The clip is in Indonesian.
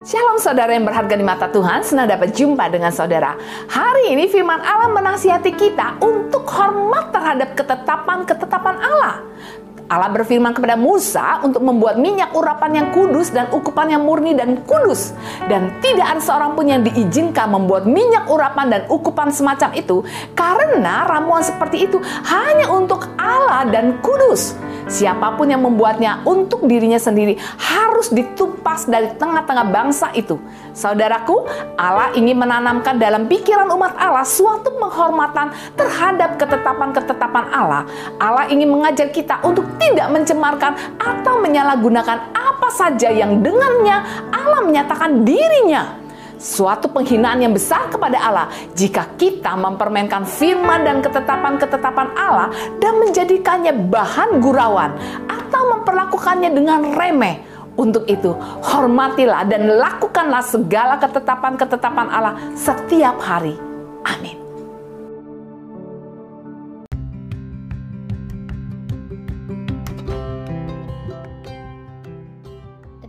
Shalom saudara yang berharga di mata Tuhan, senang dapat jumpa dengan saudara. Hari ini firman Allah menasihati kita untuk hormat terhadap ketetapan-ketetapan Allah. Allah berfirman kepada Musa untuk membuat minyak urapan yang kudus dan ukupan yang murni dan kudus. Dan tidak ada seorang pun yang diizinkan membuat minyak urapan dan ukupan semacam itu karena ramuan seperti itu hanya untuk Allah dan kudus. Siapa pun yang membuatnya untuk dirinya sendiri harus ditumpas dari tengah-tengah bangsa itu. Saudaraku, Allah ingin menanamkan dalam pikiran umat Allah suatu penghormatan terhadap ketetapan-ketetapan Allah. Allah ingin mengajar kita untuk tidak mencemarkan atau menyalahgunakan apa saja yang dengannya Allah menyatakan dirinya suatu penghinaan yang besar kepada Allah jika kita mempermainkan firman dan ketetapan-ketetapan Allah dan menjadikannya bahan gurauan atau memperlakukannya dengan remeh. Untuk itu, hormatilah dan lakukanlah segala ketetapan-ketetapan Allah setiap hari.